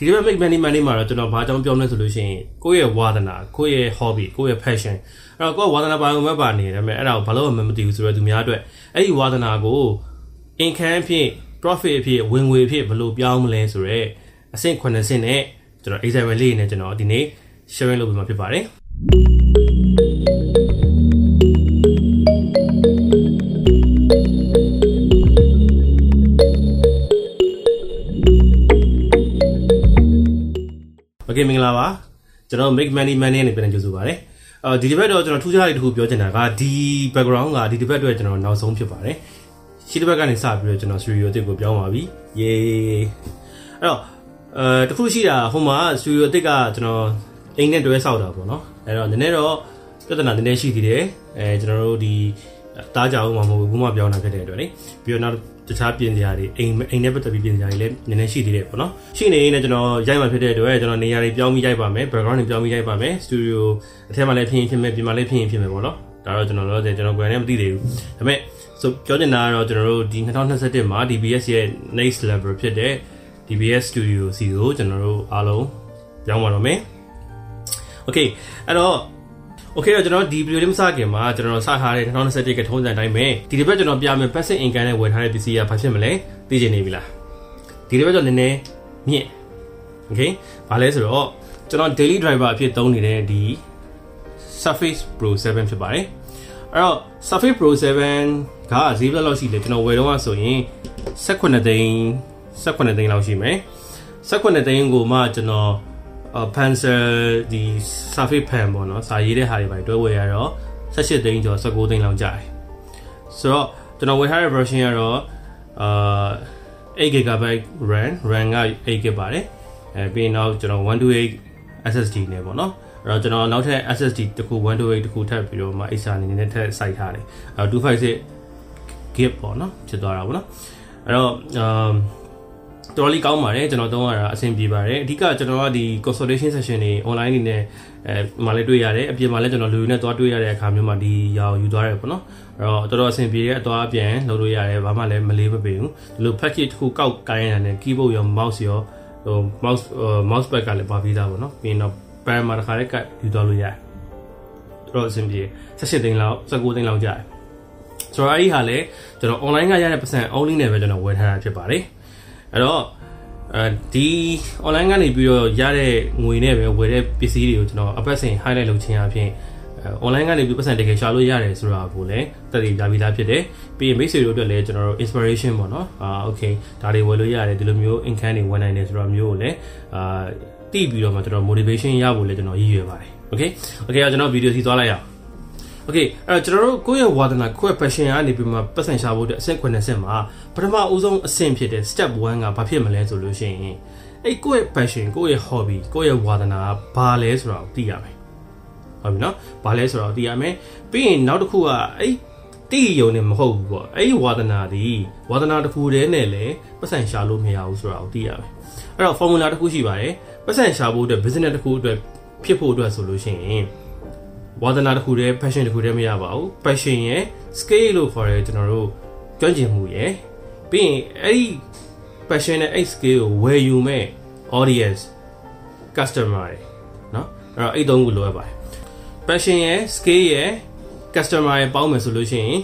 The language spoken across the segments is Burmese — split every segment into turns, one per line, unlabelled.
ဒီလို make money money မှာတော့ကျွန်တော်ဘာကြောင့်ပြောမလဲဆိုလို့ရှိရင်ကိုယ့်ရဲ့ဝါသနာကိုယ့်ရဲ့ hobby ကိုယ့်ရဲ့ passion အဲ့တော့ကိုယ့်ဝါသနာပါဝင်မဲ့ပါနေတယ်ဒါပေမဲ့အဲ့ဒါကိုဘာလို့မှမသိဘူးဆိုတော့သူများအတွက်အဲ့ဒီဝါသနာကို income ဖြစ် profit ဖြစ်ဝင်ငွေဖြစ်ဘယ်လိုပြောင်းမလဲဆိုတော့အဆင့်9ဆင့်နဲ့ကျွန်တော် example လေးနဲ့ကျွန်တော်ဒီနေ့ sharing လုပ်ပေးမှာဖြစ်ပါတယ် okay မင်္ဂလာပါကျွန်တော် make money money နဲ့ပြန်ကြိုဆိုပါရစေအော်ဒီတစ်ပတ်တော့ကျွန်တော်ထူးခြားတဲ့တစ်ခုပြောချင်တာကဒီ background ကဒီတစ်ပတ်အတွက်ကျွန်တော်နောက်ဆုံးဖြစ်ပါတယ်ရှင်းတစ်ပတ်ကနေစပြီးတော့ကျွန်တော် studio အစ်ကိုပြောင်းပါပြီ yay အဲ့တော့အဲတခုရှိတာဟိုမှာ studio အစ်ကကျွန်တော်အိမ်နဲ့တွဲဆောက်တာပေါ့နော်အဲ့တော့နည်းနည်းတော့ပြဿနာနည်းနည်းရှိသေးတယ်အဲကျွန်တော်တို့ဒီတားကြအောင်မှာမဟုတ်ဘူးဘုမပြောင်းတာဖြစ်တဲ့အတွက်လေပြီးတော့နောက် တခြားပြင်စရာတွေအိမ်အိမ်နဲ့ပတ်သက်ပြီးပြင်စရာတွေလည်းနည်းနည်းရှိသေးတယ်ပေါ့နော်ရှိနေရင်လည်းကျွန်တော်ရိုက်မှာဖြစ်တဲ့အတွက်ကျွန်တော်နေရာတွေပြောင်းပြီးရိုက်ပါမယ် background တွေပြောင်းပြီးရိုက်ပါမယ် studio အထက်မှာလည်းဖြစ်ရင်ဖြစ်မယ်ပြင်မှာလည်းဖြစ်ရင်ဖြစ်မယ်ပေါ့နော်ဒါတော့ကျွန်တော်တော့ကျွန်တော်ကိုယ်နဲ့မသိသေးဘူးဒါပေမဲ့ဆိုပြောချင်တာကတော့ကျွန်တော်တို့ဒီ2021မှာ DBS ရဲ့ next level ဖြစ်တဲ့ DBS Studio စီကိုကျွန်တော်တို့အားလုံးပြောင်းပါတော့မယ် Okay အဲ့တော့ Okay တော့ကျွန်တော်ဒီဗီဒီယိုလေးမစခင်မှာကျွန်တော်စထားတဲ့2021ကထုံးစံတိုင်းပဲဒီတစ်ပတ်ကျွန်တော်ပြမယ် passive income နဲ့ဝယ်ထားတဲ့ပစ္စည်းကဘာဖြစ်မလဲသိချင်နေပြီလားဒီတစ်ပတ်ကျွန်တော်နည်းနည်းမြင့် Okay ဘာလဲဆိုတော့ကျွန်တော် daily driver အဖြစ်သုံးနေတဲ့ဒီ Surface Pro 7ဖြစ်ပါတယ်အဲ့တော့ Surface Pro 7ကဈေးဘယ်လောက်ရှိလဲကျွန်တော်ဝယ်တော့ဆိုရင်18သိန်း18သိန်းလောက်ရှိမယ်18သိန်းကိုမှကျွန်တော် pencil ဒီ surface pen ပေါ့နော်စာရေးတဲ့ဟာတွေပဲတွဲဝယ်ရတော့18သိန်းကျော်19သိန်းလောက်ကျတယ်ဆိုတော့ကျွန်တော်ဝယ်ထားတဲ့ version ကတော့အာ8 GB RAM RAM က8 GB ပါတယ်အဲပြီးရင်တော့ကျွန်တော်128 SSD နဲ့ပေါ့နော်အဲ့တော့ကျွန်တော်နောက်ထပ် SSD တခု128တခုထပ်ပြီးတော့မှ extra အနေနဲ့ထပ်စိုက်ထားတယ်အဲ256 GB ပေါ့နော်ဖြစ်သွားတာပေါ့နော်အဲ့တော့အာ တော်တော်လေးကောင်းပါတယ်ကျွန်တော်သုံးရတာအဆင်ပြေပါတယ်အဓိကကျွန်တော်ကဒီ consultation session တွေ online နေနဲ့အဲမှာလည်းတွေ့ရတယ်အပြင်မှာလည်းကျွန်တော်လူတွေနဲ့သွားတွေ့ရတဲ့အခါမျိုးမှာဒီရောင်ယူသွားတယ်ပေါ့နော်အဲ့တော့တော်တော်အဆင်ပြေတဲ့အသွားအပြန်လုပ်လို့ရတယ်ဘာမှလည်းမလေးမပေဘူးဒီလို package တစ်ခုကောက်ကိုင်းရတဲ့ keyboard ရော mouse ရောဟို mouse mouse pad ကလည်းပါပြီးသားပေါ့နော်ပြီးရင်တော့ pan မှာတစ်ခါလေးကတ်ယူသွားလို့ရတယ်တော်တော်အဆင်ပြေ18သိန်းလောက်19သိန်းလောက်ကျတယ်ဆိုတော့အဲ့ဒီဟာလည်းကျွန်တော် online ကရတဲ့ပတ်စံ only နဲ့ပဲကျွန်တော်ဝယ်ထားတာဖြစ်ပါတယ် အဲ့တော့အဲဒီ online ကနေပြီးတော့ရတဲ့ငွေနဲ့ပဲဝယ်တဲ့ပစ္စည်းတွေကိုကျွန်တော်အပတ်စဉ် highlight လုပ်ခြင်းအပြင် online ကနေပြီးပတ်စံတကယ်ရှာလို့ရတယ်ဆိုတာကိုလည်းတက်တည်ပြပြီးသားဖြစ်တယ်ပြီးရင်မိတ်ဆွေတို့အတွက်လည်းကျွန်တော်တို့ inspiration ပေါ့နော်အာ okay ဒါတွေဝယ်လို့ရတယ်ဒီလိုမျိုး income တွေဝင်နိုင်တယ်ဆိုတော့မျိုးကိုလည်းအာတိပြီးတော့မှကျွန်တော် motivation ရဖို့လည်းကျွန်တော်ရည်ရွယ်ပါတယ် okay okay ကျွန်တော်ဗီဒီယိုစီသွားလိုက်ရအောင် Okay အဲ့တော့ကျွန်တော်တို့ကိုယ့်ရဲ့ဝါသနာကိုယ့်ရဲ့ passion ကနေပြီးမှပတ်စံရှာဖို့အတွက်အဆင့်9ဆင့်မှာပထမအဦးဆုံးအဆင့်ဖြစ်တဲ့ step 1ကဘာဖြစ်မလဲဆိုလို့ရှိရင်အဲ့ကိုယ့်ရဲ့ passion ကိုယ့်ရဲ့ hobby ကိုယ့်ရဲ့ဝါသနာကဘာလဲဆိုတာကိုသိရမယ်ဟုတ်ပြီနော်ဘာလဲဆိုတာကိုသိရမယ်ပြီးရင်နောက်တစ်ခုကအဲ့တိယုံနဲ့မဟုတ်ဘူးပေါ့အဲ့ဒီဝါသနာဒီဝါသနာတစ်ခုတည်းနဲ့လည်းပတ်စံရှာလို့မရဘူးဆိုတာကိုသိရမယ်အဲ့တော့ formula တစ်ခုရှိပါတယ်ပတ်စံရှာဖို့အတွက် business တစ်ခုအတွက်ဖြစ်ဖို့အတွက်ဆိုလို့ရှိရင် ဝါသနာတစ်ခုတည်း passion တစ်ခုတည်းမရပါဘူး passion ရဲ့ scale လို့ခေါ်ရဲကျွန်တော်တို့ကျွမ်းကျင်မှုရယ်ပြီးရင်အဲ့ဒီ passion နဲ့အဲ့ scale ကိုဝယ်ယူမဲ့ audience customer ရယ်เนาะအဲ့တော့အဲ့သုံးခုလိုအပ်ပါတယ် passion ရယ် scale ရယ် customer ရယ်ပေါင်းမယ်ဆိုလို့ရှိရင်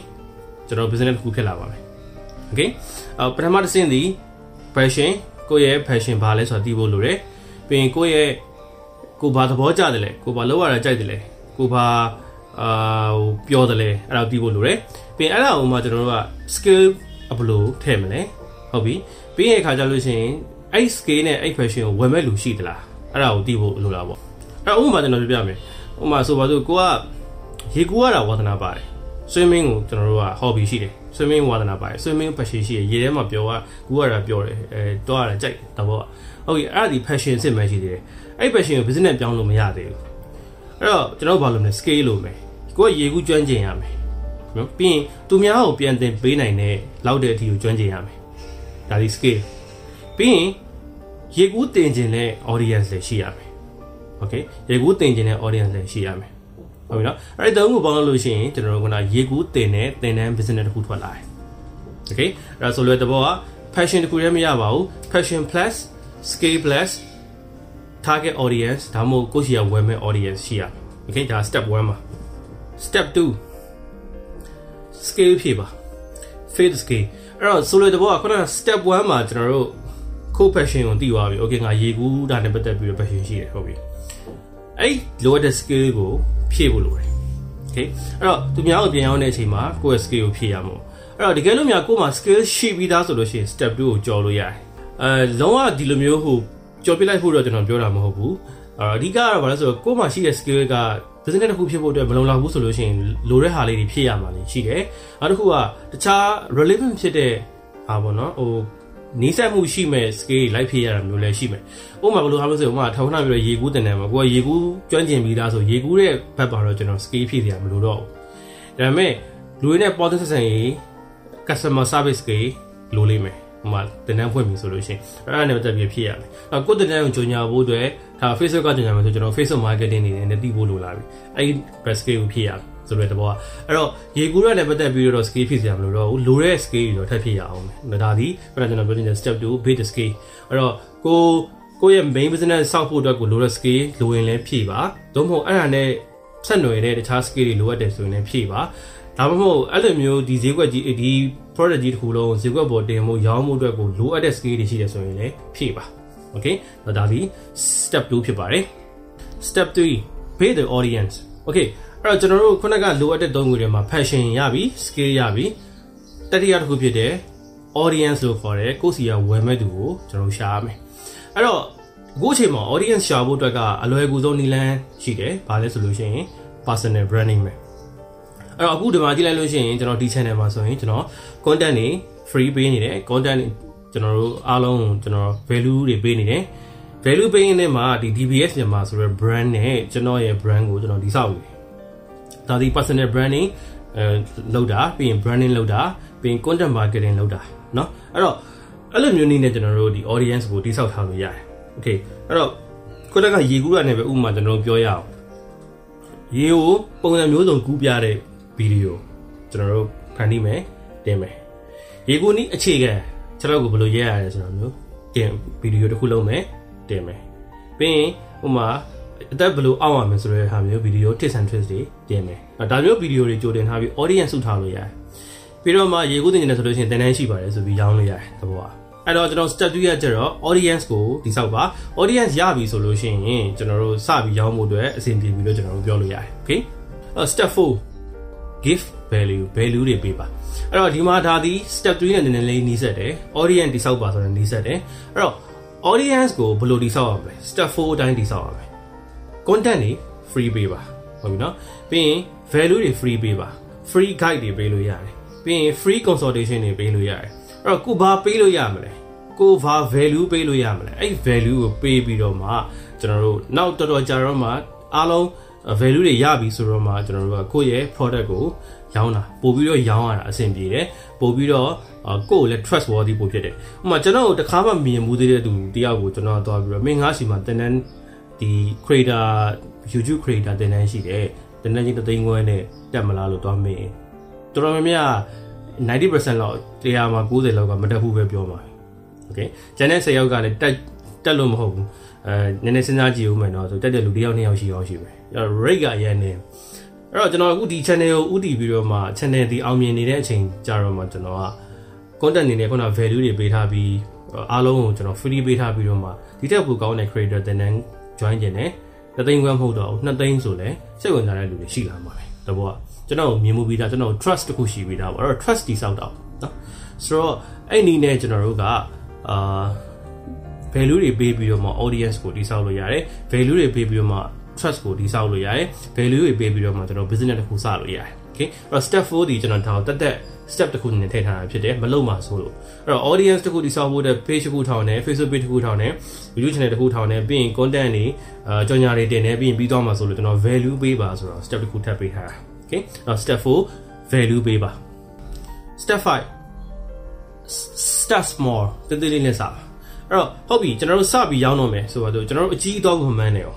ကျွန်တော် business တစ်ခုဖြစ်လာပါမယ် okay အော်ပထမတစ်ဆင့်ဒီ passion ကိုယ့်ရဲ့ passion ဘာလဲဆိုတာသိဖို့လိုတယ်ပြီးရင်ကိုယ့်ရဲ့ကိုဘာသဘောကျတယ်လဲကိုဘာလောက်ရတာကြိုက်တယ်လဲ ကိုဘာအာဟိုပြောတယ်လဲအဲ့ဒါသိဖို့လိုတယ်ပြီးရင်အဲ့ဒါကိုမှကျွန်တော်တို့က skill အဘလို့ထည့်မလဲဟုတ်ပြီပြီးရင်ခါကြလို့ရှိရင်အဲ့ skill နဲ့အဲ့ fashion ကိုဝယ်မဲ့လူရှိသလားအဲ့ဒါကိုသိဖို့လိုတာပေါ့အဲ့ဥပမာကျွန်တော်ပြပြမယ်ဥပမာဆိုပါစို့ကိုကရေကူရတာဝါသနာပါတယ် swimming ကိုကျွန်တော်တို့က hobby ရှိတယ် swimming ဝါသနာပါတယ် swimming passion ရှိတယ်ရေထဲမှာပျော်ကကူရတာပျော်တယ်အဲတော့ရတာကြိုက်တဘောဟုတ်ပြီအဲ့ဒါဒီ passion စစ်မှရှိသေးတယ်အဲ့ passion ကို business ပြောင်းလို့မရသေးဘူး အဲ့တော့ကျွန်တော်ဘာလုပ်မလဲ scale လုပ်မယ်ကိုကရေကူးကျွမ်းကျင်ရမယ်နော်ပြီးရင်သူများကိုပြန်တင်ပေးနိုင်တဲ့လောက်တဲ့အထိကိုကျွမ်းကျင်ရမယ်ဒါဒီ scale ပြီးရင်ရေကူးတင်ကျင်တဲ့ audience လည်းရှိရမယ် okay ရေကူးတင်ကျင်တဲ့ audience လည်းရှိရမယ်ဟုတ်ပြီနော်အဲ့ဒီသုံးခုပေါင်းလို့ရှိရင်ကျွန်တော်တို့ကရေကူးတင်တဲ့တင်တန်း business တစ်ခုထွက်လာတယ် okay အဲ့ဒါဆိုလွယ်တဘောက passion တစ်ခုတည်းမရပါဘူး passion plus scale plus target audience ဒါမှမဟုတ်ကိုယ့်ရှိရဝယ်မဲ့ audience ရှိရ okay ဒါ step 1ပါ step 2 scale ဖြည့်ပါ faith scale အဲ့တော့ဆိုလိုတဲ့ဘောကခုနက step 1မှာကျွန်တော်တို့ co passion ကိုသိသွားပြီ okay ငါရေကူးတာနဲ့ပတ်သက်ပြီးတော့ passion ရှိတယ်ဟုတ်ပြီအဲ့လိုတဲ့ scale ကိုဖြည့်ဖို့လိုတယ် okay အဲ့တော့သူများကိုပြန်ရောက်တဲ့အချိန်မှာကိုယ့်ရဲ့ skill ကိုဖြည့်ရမှာအဲ့တော့တကယ်လို့များကိုယ်မှာ skill ရှိပြီးသားဆိုလို့ရှိရင် step 2ကိုကြော်လို့ရတယ်အဲလုံးဝဒီလိုမျိုးဟို ကြော်ပြလိုက်ဖို့တော့ကျွန်တော်ပြောတာမဟုတ်ဘူးအအဓိကကတော့ဘာလဲဆိုတော့ကိုယ်မှာရှိတဲ့ skill က business တစ်ခုဖြစ်ဖို့အတွက်မလုံလောက်ဘူးဆိုလို့ရှိရင်လိုတဲ့ဟာလေးတွေဖြည့်ရမှာလည်းရှိတယ်နောက်တစ်ခုကတခြား relevant ဖြစ်တဲ့ဟာပေါ့နော်ဟိုနီးစပ်မှုရှိမဲ့ scale လိုက်ဖြည့်ရတာမျိုးလည်းရှိမယ်။ဥပမာဘယ်လိုဟာလို့ဆိုဥပမာထောင်နှပြီးတော့ရေကူးတင်တယ်မှာကိုကရေကူးကျွမ်းကျင်ပြီးသားဆိုရေကူးတဲ့ဘက်ပါတော့ကျွန်တော် scale ဖြည့်စရာမလိုတော့ဘူး။ဒါပေမဲ့လူတွေနဲ့ပေါ်တဲ့ဆက်ဆံရေး customer service ကလိုလိမ့်မယ်။ ဟိုမှာတင်တန်းဖွင့်ပြီဆိုလို့ရှိရင်အဲ့ဒါနဲ့ပတ်သက်ပြီးဖြည့်ရမယ်။အခုတင်တန်းကိုကြော်ညာဖို့အတွက်ဒါ Facebook ကကြော်ညာမယ်ဆိုကျွန်တော် Facebook marketing နေနဲ့တည်ဖို့လိုလာပြီ။အဲ့ဒီ best scale ကိုဖြည့်ရမယ်။ဆိုတဲ့တဘောကအဲ့တော့ရေကူးရတဲ့ပတ်သက်ပြီးတော့ scale ဖြည့်စရာမလိုတော့ဘူးလိုတဲ့ scale တွေတော့ထပ်ဖြည့်ရအောင်မယ်ဒါဒီဘယ်တော့ကျွန်တော်ပြောနေတဲ့ step 2 base scale အဲ့တော့ကိုကိုရဲ့ main business စောက်ဖို့အတွက်ကိုလိုတဲ့ scale လိုရင်လည်းဖြည့်ပါသို့မဟုတ်အဲ့ဒါနဲ့ဆက်နွယ်တဲ့တခြား scale တွေလိုအပ်တယ်ဆိုရင်လည်းဖြည့်ပါဒါမှမဟုတ်အဲ့လိုမျိုးဒီဈေးကွက်ကြီးဒီ product ကြီးတစ်ခုလုံးဈေးကွက်ပေါ်တင်မှုရောင်းမှုအတွက်ကိုလိုအပ်တဲ့ scale တွေရှိတယ်ဆိုရင်လည်းဖြည့်ပါ okay ဒါဒီ step 2ဖြစ်ပါတယ် step 3 pay the audience okay အဲ့တော့ကျွန်တော်တို့ခုနကလိုအပ်တဲ့သုံးခုတွေမှာ passion ရပြီ skill ရပြီတတိယတစ်ခုဖြစ်တဲ့ audience လို့ခေါ်တဲ့ကိုယ့်စီကဝယ်မဲ့သူကိုကျွန်တော်ရှာရမယ်အဲ့တော့အခုအချိန်မှာ audience ရှာဖို့အတွက်ကအလွယ်ကူဆုံးနည်းလမ်းရှိတယ်ဘာလဲဆိုလို့ရှိရင် personal branding ပဲ အဲ့တော့အခုဒီမှာကြည့်လိုက်လို့ရှိရင်ကျွန်တော်ဒီ channel မှာဆိုရင်ကျွန်တော် content တွေ free ပေးနေတယ် content တွေကျွန်တော်တို့အားလုံးကျွန်တော် value တွေပေးနေတယ် value ပေးရင်းနဲ့မှာဒီ DBS မြန်မာဆိုတဲ့ brand နဲ့ကျွန်တော်ရဲ့ brand ကိုကျွန်တော်တည်ဆောက်နေတယ်ဒါဒီ personal branding အဲလုပ်တာပြီးရင် branding လုပ်တာပြီးရင် content marketing လုပ်တာเนาะအဲ့တော့အဲ့လိုမျိုးနည်းနဲ့ကျွန်တော်တို့ဒီ audience ကိုတိစောက်ထားလို့ရတယ်။ Okay အဲ့တော့ကိုတက်ကရေကူးရနေပဲဥပမာကျွန်တော်တို့ပြောရအောင်ရေကိုပုံစံမျိုးစုံကူးပြတဲ့ ဗီဒီယိုကျွန်တော်တို့ဖန်တီးမယ်တင်မယ်ရေကူးနီးအခြေခံကျွန်တော်ကိုဘယ်လိုရေးရလဲဆိုတော့မျိုးတင်ဗီဒီယိုတစ်ခုလုံးမယ်တင်မယ်ပြီးရင်ဥပမာအသက်ဘယ်လိုအောက်ရမယ်ဆိုတဲ့ဟာမျိုးဗီဒီယို tips and tricks တွေတင်မယ်။ဒါမျိုးဗီဒီယိုတွေကြိုတင်ထားပြီး audience စုထားလို့ရတယ်။ပြီးတော့မှရေကူးတင်နေတယ်ဆိုလို့ရှိရင်တန်းတန်းရှိပါတယ်ဆိုပြီးရောင်းလို့ရတယ်သဘောက။အဲ့တော့ကျွန်တော် step 2ရကျတော့ audience ကိုတိစောက်ပါ audience ရပြီဆိုလို့ရှိရင်ကျွန်တော်တို့စပြီးရောင်းဖို့အတွက်အဆင်ပြေပြီလို့ကျွန်တော်တို့ပြောလို့ရတယ်။ Okay? အဲ့ step 4 give value value တွေပေးပါအဲ့တော့ဒီမှာဒါဒီ step 3နဲ့နည်းနည်းလေးနှီးဆက်တယ် audience တိစောက်ပါဆိုတော့နှီးဆက်တယ်အဲ့တော့ audience ကိုဘယ်လိုတိစောက်ရမလဲ step 4အတိုင်းတိစောက်ရမယ် content တွေ free ပေးပါဟုတ်ပြီနော်ပြီးရင် value တွေ free ပေးပါ free guide တွေပေးလို့ရတယ်ပြီးရင် free consultation တွေပေးလို့ရတယ်အဲ့တော့ကိုဘာပေးလို့ရမလဲကိုဘာ value ပေးလို့ရမလဲအဲ့ value ကိုပေးပြီးတော့မှကျွန်တော်တို့နောက်တော်တော်ကြာတော့မှအားလုံး value တွေရပြီဆိုတော့မှကျွန်တော်တို့ကကိုယ့်ရဲ့ product ကိုရောင်းတာပို့ပြီးတော့ရောင်းရတာအဆင်ပြေတယ်ပို့ပြီးတော့ကိုယ့်ကိုလည်း trustworthy ပို့ဖြစ်တယ်ဥပမာကျွန်တော်တို့တစ်ခါမှမြင်မှုသေးတဲ့သူတယောက်ကိုကျွန်တော်သွားပြီးတော့မင်းငါစီမှာတန်တန်းဒီ creator YouTube creator တန်တန်းရှိတယ်တန်တန်းချင်းတသိန်းခွဲနဲ့တက်မလားလို့သွားမေးတော်တော်များများ90%လောက်တရားမှာ90လောက်ကမတက်ဘူးပဲပြောမှာ okay ကျန်တဲ့10ယောက်ကလည်းတက်တက်လို့မဟုတ်ဘူး အဲနည်းနည်းစဉ်းစားကြည့်ဦးမယ်နော်ဆိုတက်တဲ့လူတစ်ယောက်နှစ်ယောက်ရှိရောရှိမယ်အဲ့တော့ rate ကရန်နေအဲ့တော့ကျွန်တော်အခုဒီ channel ကိုဥတီပြီးတော့မှ channel ဒီအောင်မြင်နေတဲ့အချိန်ကြာတော့မှကျွန်တော်က content နေနဲ့ခုန value တွေပေးထားပြီးအားလုံးကိုကျွန်တော် free ပေးထားပြီးတော့မှဒီတက်ပိုကောင်းတဲ့ creator တန်တန်း join ကျင်တယ်နှစ်သိန်းခွဲမဟုတ်တော့ဘူးနှစ်သိန်းဆိုလဲစိတ်ဝင်စားတဲ့လူတွေရှိလာမှာပဲတဘောကကျွန်တော်မြင်မှုပြီးသားကျွန်တော် trust တခုရှိပြီးသားပေါ့အဲ့တော့ trust တိစောက်တော့နော်ဆိုတော့အဲ့ဒီနဲ့ကျွန်တော်တို့ကအာ value တွေပေးပြီးတော့မှ audience ကိုတိစောက်လို့ရတယ် value တွေပေးပြီးတော့မှ trust ကိုတိစောက်လို့ရတယ် value တွေပေးပြီးတော့မှကျွန်တော် business တစ်ခုစလို့ရတယ် okay အဲ့တော့ step 4ဒီကျွန်တော်ဒါတက်တက် step တစ်ခုနဲ့ထည့်ထားတာဖြစ်တယ်မလုံမှာဆိုလို့အဲ့တော့ audience တစ်ခုတိစောက်ဖို့တဲ့ page တစ်ခုထောင်တယ် Facebook page တစ်ခုထောင်တယ် video channel တစ်ခုထောင်တယ်ပြီးရင် content တွေအာကြော်ညာတွေတင်တယ်ပြီးရင်ပြီးသွားမှာဆိုလို့ကျွန်တော် value ပေးပါဆိုတော့ step တစ်ခုထပ်ပေးထားတာ okay အဲ့ step 4 value ပေးပါ step 5 start small တိတိလေးနဲ့စပါ အဲ့တော့ဟုတ်ပြီကျွန်တော်တို့စပြီးရောင်းတော့မယ်ဆိုတော့ကျွန်တော်တို့အကြီးတော့မှန်းနေရော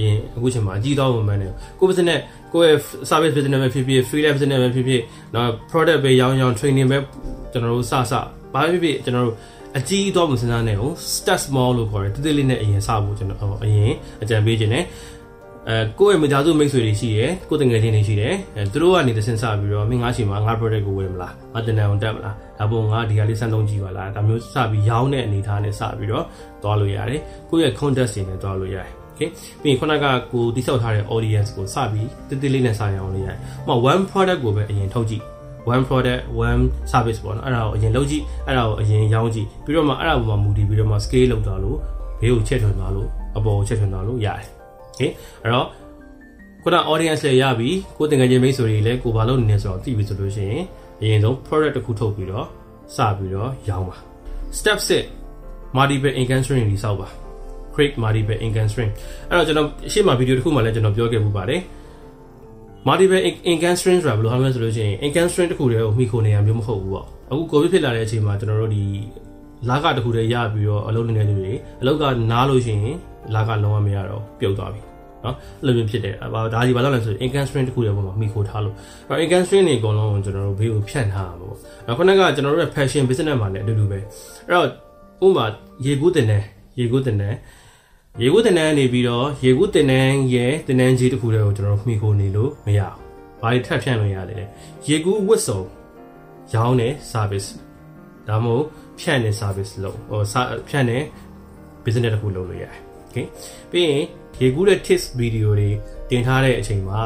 ရင်အခုချိန်မှာအကြီးတော့မှန်းနေကို business ကိုယ့်ရဲ့ service business ပဲဖြစ်ဖြစ် freelance business ပဲဖြစ်ဖြစ်နော် product ပဲရောင်းရောင်း training ပဲကျွန်တော်တို့စစဘာဖြစ်ဖြစ်ကျွန်တော်တို့အအကြီးတော့မစဉ်းစားနဲ့ဟုတ် start small လို့ခေါ်တယ်တိတိလေးနဲ့အရင်စဖို့ကျွန်တော်အရင်အကြံပေးခြင်းနဲ့ အဲကိုယ့်ရဲ့မိသားစုမိတ်ဆွေတွေရှိတယ်ကိုယ့်တငယ်ချင်းတွေရှိတယ်အဲသူတို့ကနေတဆင့်စပြီးတော့မင်းငါရှိမှာငါ product ကိုဝယ်မလားငါတင်တန်အောင်တက်မလားဒါပုံငါဒီဟာလေးစမ်းသုံးကြည့်ပါလားဒါမျိုးစပြီးရောင်းတဲ့အနေအထားနဲ့စပြီးတော့သွားလို့ရတယ်ကိုယ့်ရဲ့ context တွေနဲ့သွားလို့ရတယ် okay ပြီးရင်ခုနကကိုတိစောက်ထားတဲ့ audience ကိုစပြီးတိတိလေးနဲ့စရအောင်လို့ရတယ်။ဟို one product ကိုပဲအရင်ထုတ်ကြည့် one product one service ပေါ့နော်အဲ့ဒါကိုအရင်လုပ်ကြည့်အဲ့ဒါကိုအရင်ရောင်းကြည့်ပြီးတော့မှအဲ့ဒါပေါ်မှာမူတည်ပြီးတော့မှ scale လုပ်သွားလို့ဘေးကိုချက်ထွင်သွားလို့အပေါ်ကိုချက်ထွင်သွားလို့ရတယ်။ okay အဲ့တော့ခုန audience လည်းရပြီကိုတင်ငယ်ချင်းမိတ်ဆွေတွေလည်းကိုဘာလုပ်နေလဲဆိုတော့သိပြီဆိုလို့ရှိရင်အရင်ဆုံး product တစ်ခုထုတ်ပြီးတော့စပြီးတော့ရောင်းပါ step 6 multiple income stream တွေစောက်ပါ create multiple income stream အဲ့တော့ကျွန်တော်အရှိမဗီဒီယိုတစ်ခုမှလည်းကျွန်တော်ပြောခဲ့မှုပါတယ် multiple income stream ဆိုတာဘယ်လိုဟာလဲဆိုလို့ရှိရင် income stream တစ်ခုတည်းကိုမှီခိုနေရမျိုးမဟုတ်ဘူးပေါ့အခု covid ဖြစ်လာတဲ့အချိန်မှာကျွန်တော်တို့ဒီလာကတစ်ခုတည်းရပြီးတော့အလုပ်နေတဲ့လူတွေအလုပ်ကနားလို့ရှိရင်လာကလုံးဝမရတော့ပြုတ်သွားပြီ နော်အဲ့လိုမျိုးဖြစ်တယ်ဒါဒီဘာလို့လဲဆိုရင် income stream တစ်ခုတည်းပေါ်မှာမှီခိုထားလို့အဲ့ income stream တွေအကုန်လုံးကျွန်တော်တို့ဘေးကိုဖြန့်ထားတာပေါ့နောက်ခုနကကျွန်တော်တို့ရဲ့ fashion business မှာလည်းအတူတူပဲအဲ့တော့ဥပမာရေကူးတင်တယ်ရေကူးတင်တယ်ရေကူးတင်တန်းနေပြီးတော့ရေကူးတင်တန်းရဲ့တင်တန်းကြီးတစ်ခုတည်းကိုကျွန်တော်မှီခိုနေလို့မရဘူး။ဘာတွေထပ်ဖြန့်လို့ရတယ်လဲ။ရေကူးဝတ်စုံရောင်းတဲ့ service ဒါမှမဟုတ်ဖြန့်တဲ့ service လို့ဟိုဖြန့်တဲ့ business တစ်ခုလုပ်လို့ရတယ်။ Okay ပြီးရင် ရေကူးတဲ့ tips video တွေတင်ထားတဲ့အချိန်မှာ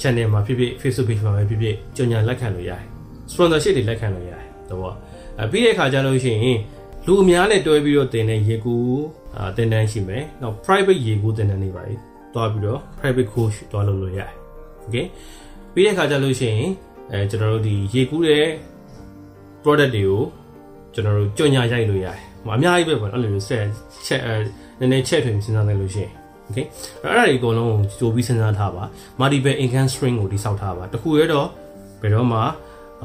channel မှာဖြစ်ဖြစ် Facebook page မှာပဲဖြစ်ဖြစ်ကြော်ညာလက်ခံလို့ရတယ်။ sponsorship တွေလက်ခံလို့ရတယ်။တော့အဲပြီးတဲ့အခါကျလို့ရှိရင်လူအများနဲ့တွဲပြီးတော့တင်တဲ့ရေကူးအာတင်တန်းရှိမယ်။နောက် private ရေကူးတင်တန်းနေပါပြီ။တွားပြီးတော့ private coach တွားလုပ်လို့ရတယ်။ Okay ပြီးတဲ့အခါကျလို့ရှိရင်အဲကျွန်တော်တို့ဒီရေကူးတဲ့ product တွေကိုကျွန်တော်တို့ကြော်ညာရိုက်လို့ရတယ်။ဟိုအများကြီးပဲပေါ့အဲ့လိုမျိုးဆက်ချက်အဲနည်းနည်းချက်ထွင်စဉ်းစားလိုက်လို့ရှိရင် okay အဲ့ဒါတွေအကုန်လုံးကိုကြိုပြီးစဉ်းစားထားပါ multiple income stream ကိုတိစောက်ထားပါတခုရတော့ဘယ်တော့မှ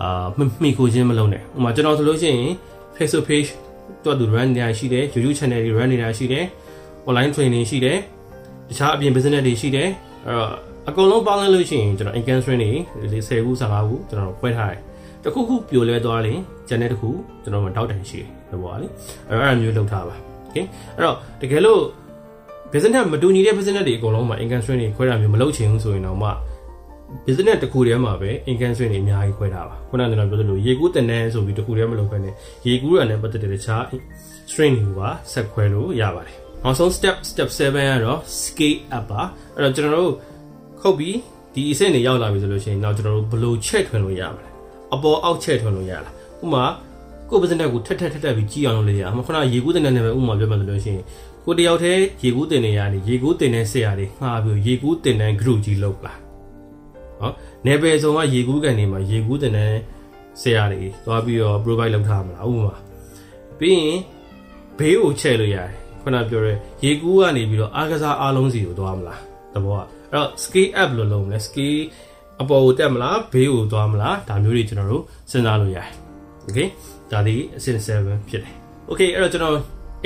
အာမှီခိုခြင်းမလုပ်နဲ့ဥပမာကျွန်တော်ဆိုလို့ရှိရင် Facebook page တော့သူ run နေတာရှိတယ် YouTube channel တွေ run နေတာရှိတယ် online training ရှိတယ်တခြားအပြင် business တွေရှိတယ်အဲ့တော့အကုန်လုံးပေါင်းလိုက်လို့ရှိရင်ကျွန်တော် income stream တွေ10ခု15ခုကျွန်တော်ခွဲထားတယ်တခုခုပြိုလဲသွားရင် channel တစ်ခုကျွန်တော်မှတောက်တန်ရှိတယ်ဘောလေအဲ့အဲ့မျိုးလုပ်ထားပါ okay အဲ့တော့တကယ်လို့ business မတူညီတဲ့ business တွေအကုန်လုံးမှာ income stream တွေခွဲတာမျိုးမလုပ်ချင်ဘူးဆိုရင်တော့မှ business တစ်ခုတည်းမှာပဲ income stream တွေအများကြီးခွဲထားပါခုနကကျွန်တော်ပြောသလိုရေကူးတင်တဲ့ဆိုပြီးတစ်ခုတည်းမလုပ်ခွဲနဲ့ရေကူးရတဲ့ပတ်သက်တဲ့တခြား stream တွေကဆက်ခွဲလို့ရပါတယ်နောက်ဆုံး step step 7ကတော့ scale up ပါအဲ့တော့ကျွန်တော်တို့ခုတ်ပြီးဒီအဆင့်တွေရောက်လာပြီဆိုလို့ရှိရင်တော့ကျွန်တော်တို့ဘယ်လိုချက်ထွင်လို့ရမလဲအပေါ်အောက်ချက်ထွင်လို့ရလားဥပမာ ကိုယ် business ကိုထက်ထက်ထက်ထက်ပြီးကြီးအောင်လုပ်လို့ရအောင်ခုနရေကူးတင်တဲ့နာမည်ဥပမာပြောမှဆိုလို့ရှိရင်ကိုတယောက်တည်းရေကူးတင်နေရနေရေကူးတင်တဲ့ဆရာတွေငှားပြီးရေကူးတင်တဲ့ group ကြီးလုပ်လာနော်နယ်ပယ်ဆောင်ကရေကူးကန်နေမှာရေကူးတင်တဲ့ဆရာတွေသွားပြီးတော့ provide လုပ်ထားမှာလားဥပမာပြီးရင်ဘေးကိုချဲ့လို့ရတယ်ခုနပြောရဲရေကူးကနေပြီးတော့အားကစားအားလုံးစီကိုသွားမလားတဘောကအဲ့တော့ scale up လို့လုပ်မလဲ scale အပေါ်ကိုတက်မလားဘေးကိုသွားမလားဒါမျိုးတွေကျွန်တော်တို့စဉ်းစားလို့ရတယ် okay ဒါဒီအဆင့်7ဖြစ်တယ် okay အဲ့တော့ကျွန်တော်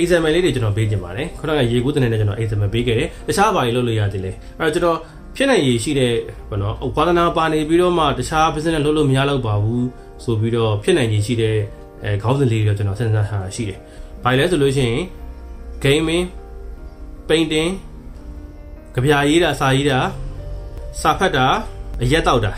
example လေးတွေကျွန်တော်ပေးခြင်းပါတယ်ခုနကရေကူးတဲ့နဲ့ကျွန်တော် example ပေးခဲ့တယ်တခြားဘာတွေလုပ်လို့ရသေးလဲအဲ့တော့ကျွန်တော်ဖြစ်နိုင်ရည်ရှိတဲ့ဘောနော်ဝါသနာပါနေပြီးတော့မှတခြား business လုပ်လို့မရတော့ပါဘူးဆိုပြီးတော့ဖြစ်နိုင်ရည်ရှိတဲ့အဲခေါင်းစဉ်လေးတွေကျွန်တော်စဉ်းစားထားတာရှိတယ်ဘာလဲဆိုလို့ရှိရင် gaming painting ကြပြရေးတာစာရေးတာစာဖတ်တာအရက်တောက်တာ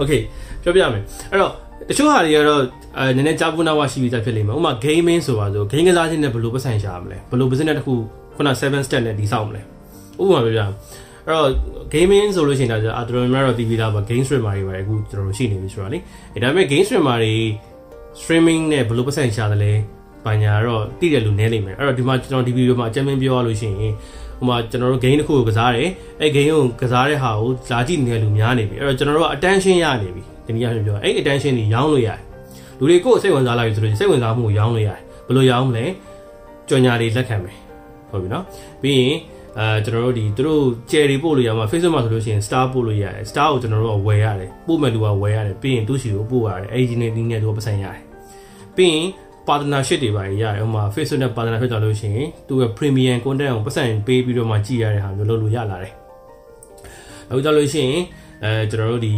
okay ပြောပြမယ်အဲ့တော့တချို့ဟာတွေကတော့ အဲနည်းနည်းကြားပူနာဝရှိပြီးသားဖြစ်လိမ့်မယ်ဥပမာ gaming ဆိုပါဆို game ကစားခြင်းနဲ့ဘယ်လိုပတ်ဆိုင်ရှာမလဲဘယ်လို business တစ်ခုခုန7 step နဲ့ဒီဆောက်မလဲဥပမာပြောပြအဲ့တော့ gaming ဆိုလို့ရှိရင်ဒါအတော်များတော့ TV လာပါ game streamer တွေပါအခုကျွန်တော်တို့ရှိနေပြီဆိုတော့လေအဲဒါပေမဲ့ game streamer တွေ streaming နဲ့ဘယ်လိုပတ်ဆိုင်ရှာတယ်လဲဘာညာတော့တိတယ်လို့နည်းနေမယ်အဲ့တော့ဒီမှာကျွန်တော်ဒီဗီဒီယိုမှာအကြမ်းမင်းပြောရလို့ရှိရင်ဟိုမှာကျွန်တော်တို့ game တစ်ခုကိုကစားတယ်အဲ game ကိုကစားတဲ့ဟာကိုလာကြည့်နေတဲ့လူများနေပြီအဲ့တော့ကျွန်တော်တို့က attention ရနေပြီဒီနည်းအားဖြင့်ပြောအဲ့ attention တွေရောင်းလို့ရတယ် လူတွေကိုယ်စိတ်ဝင်စားလာပြီဆိုရင်စိတ်ဝင်စားမှုကိုရောင်းလို့ရတယ်ဘယ်လိုရောင်းမလဲကြော်ညာတွေလက်ခံမယ်ဟုတ်ပြီနော်ပြီးရင်အဲကျွန်တော်တို့ဒီသူတို့ကျယ်တွေပို့လို့ရမှာ Facebook မှာဆိုလို့ရှိရင် star ပို့လို့ရတယ် star ကိုကျွန်တော်တို့ကဝယ်ရတယ်ပို့မဲ့လူကဝယ်ရတယ်ပြီးရင်သူ့ရှိကိုပို့ရတယ်အဲ့ဒီနဲ့ဒီနဲ့သူကပတ်စံရတယ်ပြီးရင် partnership တွေပါရရတယ်ဥပမာ Facebook နဲ့ partner ဖြစ်ကြလို့ရှိရင်သူက premium content ကိုပတ်စံပေးပြီးတော့မှကြည့်ရတဲ့ဟာမျိုးလုပ်လို့ရလာတယ်အခုကြလို့ရှိရင်အဲကျွန်တော်တို့ဒီ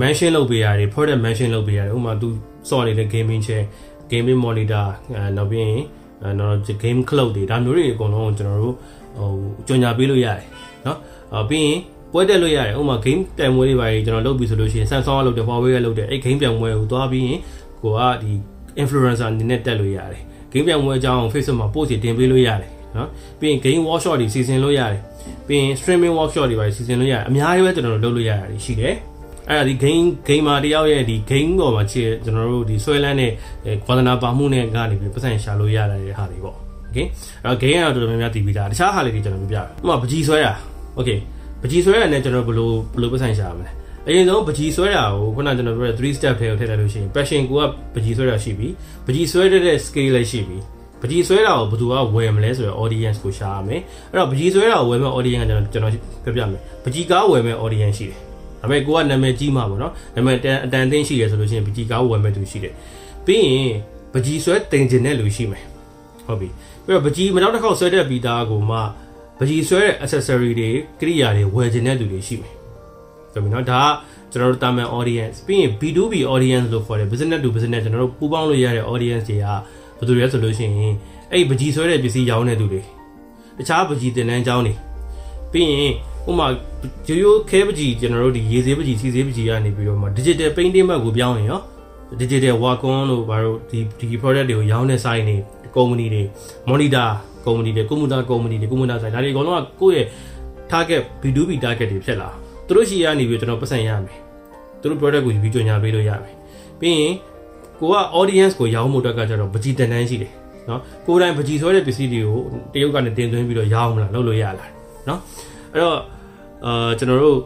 mention လုပ်ပေးရတယ် product mention လုပ်ပေးရတယ်ဥပမာသူစော်နေတဲ့ gaming chair gaming monitor အဲနောက်ပြီးရင်အဲနောက် game cloud တွေဒါမျိုးတွေအကုန်လုံးကိုကျွန်တော်တို့ဟိုကြော်ညာပေးလို့ရတယ်เนาะအပြီးရင်ပွဲတက်လို့ရတယ်ဥပမာ game ပြိုင်ပွဲတွေပါကျွန်တော်လုပ်ပြီးဆိုလို့ရှိရင် Samsung ကလုပ်တယ် Huawei ကလုပ်တယ်အဲ့ game ပြိုင်ပွဲကိုသွားပြီးရင်ကိုကဒီ influencer အနေနဲ့တက်လို့ရတယ် game ပြိုင်ပွဲအကြောင်း Facebook မှာ post တင်ပေးလို့ရတယ်နော်ပြီးရင် game workshop တွေစီစဉ်လို့ရတယ်ပြီးရင် streaming workshop တွေပါစီစဉ်လို့ရတယ်အများကြီးပဲကျွန်တော်တို့လုပ်လို့ရတယ်ရှိတယ် အဲ့ဒါဒီ game gamer တယောက်ရဲ့ဒီ game ပေါ်မှာခြေကျွန်တော်တို့ဒီဆွဲလန်းတဲ့ကွာဒနာပါမှုနဲ့ကနေပြီးပတ်စံရှာလို့ရတဲ့ဟာတွေပေါ့ okay အဲ့တော့ game ကတော့တော်တော်များများတည်ပြီးသားတခြားဟာလေးတွေကျွန်တော်ပြပြဥပမာပကြီးဆွဲတာ okay ပကြီးဆွဲတာနဲ့ကျွန်တော်ဘယ်လိုဘယ်လိုပတ်စံရှာရမလဲအရင်ဆုံးပကြီးဆွဲတာကိုခုနကျွန်တော်ပြောတဲ့3 step ထဲကိုထည့်လိုက်လို့ရှိရင် passion ကိုကပကြီးဆွဲတာရှိပြီပကြီးဆွဲတဲ့ scale လည်းရှိပြီပကြီးဆွဲတာကိုဘယ်သူကဝယ်မလဲဆိုတော့ audience ကိုရှာရမယ်အဲ့တော့ပကြီးဆွဲတာကိုဝယ်မဲ့ audience ကကျွန်တော်ကျွန်တော်ပြပြမယ်ပကြီးကားဝယ်မဲ့ audience ရှိတယ် ဒါပေမဲ့ကိုကနာမည်ကြီးမှာပေါ့နော်နာမည်တန်အတန်သိရှိရဆိုလို့ရှိရင်ပကြီးကားဝယ်မဲ့သူရှိတယ်ပြီးရင်ပကြီးဆွဲတင်ကျင်တဲ့လူရှိမယ်ဟုတ်ပြီပြီးတော့ပကြီးမနောက်တစ်ခေါက်ဆွဲတဲ့ပြီးသားကိုမှပကြီးဆွဲတဲ့ accessory တွေကိရိယာတွေဝယ်ကျင်တဲ့လူတွေရှိမယ်ဆိုပြီးတော့ဒါကကျွန်တော်တို့တာမန် audience ပြီးရင် B2B audience လို့ခေါ်တယ် business to business ကျွန်တော်တို့ပူးပေါင်းလို့ရတဲ့ audience တွေကဘယ်သူတွေလဲဆိုလို့ရှိရင်အဲ့ပကြီးဆွဲတဲ့ပစ္စည်းရောင်းတဲ့သူတွေတခြားပကြီးတင်တန်းကျောင်းတွေပြီးရင် ဥမာရိုးရိုးခဲပကြီးကျွန်တော်တို့ဒီရေစေးပကြီးစီစေးပကြီးကနေပြီးတော့မှ digital painting ဘက်ကိုပြောင်းရင်ရော digital wacom လို့ဘာလို့ဒီဒီ product တွေကိုရောင်းတဲ့ site တွေ company တွေ monitor company တွေ computer company တွေ computer site ဒါတွေအကုန်လုံးကကိုယ့်ရဲ့ target B2B target တွေဖြစ်လာသူတို့ရှိရနေပြီးကျွန်တော်ပတ်စံရမယ်သူတို့ product ကိုယူပြီးကြော်ညာပေးလို့ရမယ်ပြီးရင်ကိုက audience ကိုရောင်းမှုအတွက်ကကျတော့ပကြီးတန်တန်းရှိတယ်နော်ကိုယ်တိုင်ပကြီးဆွဲတဲ့ပစ္စည်းတွေကိုတရုတ်ကနေတင်သွင်းပြီးတော့ရောင်းမလားလုပ်လို့ရလားနော်အဲ့တော့ အာကျွန်တော်တို့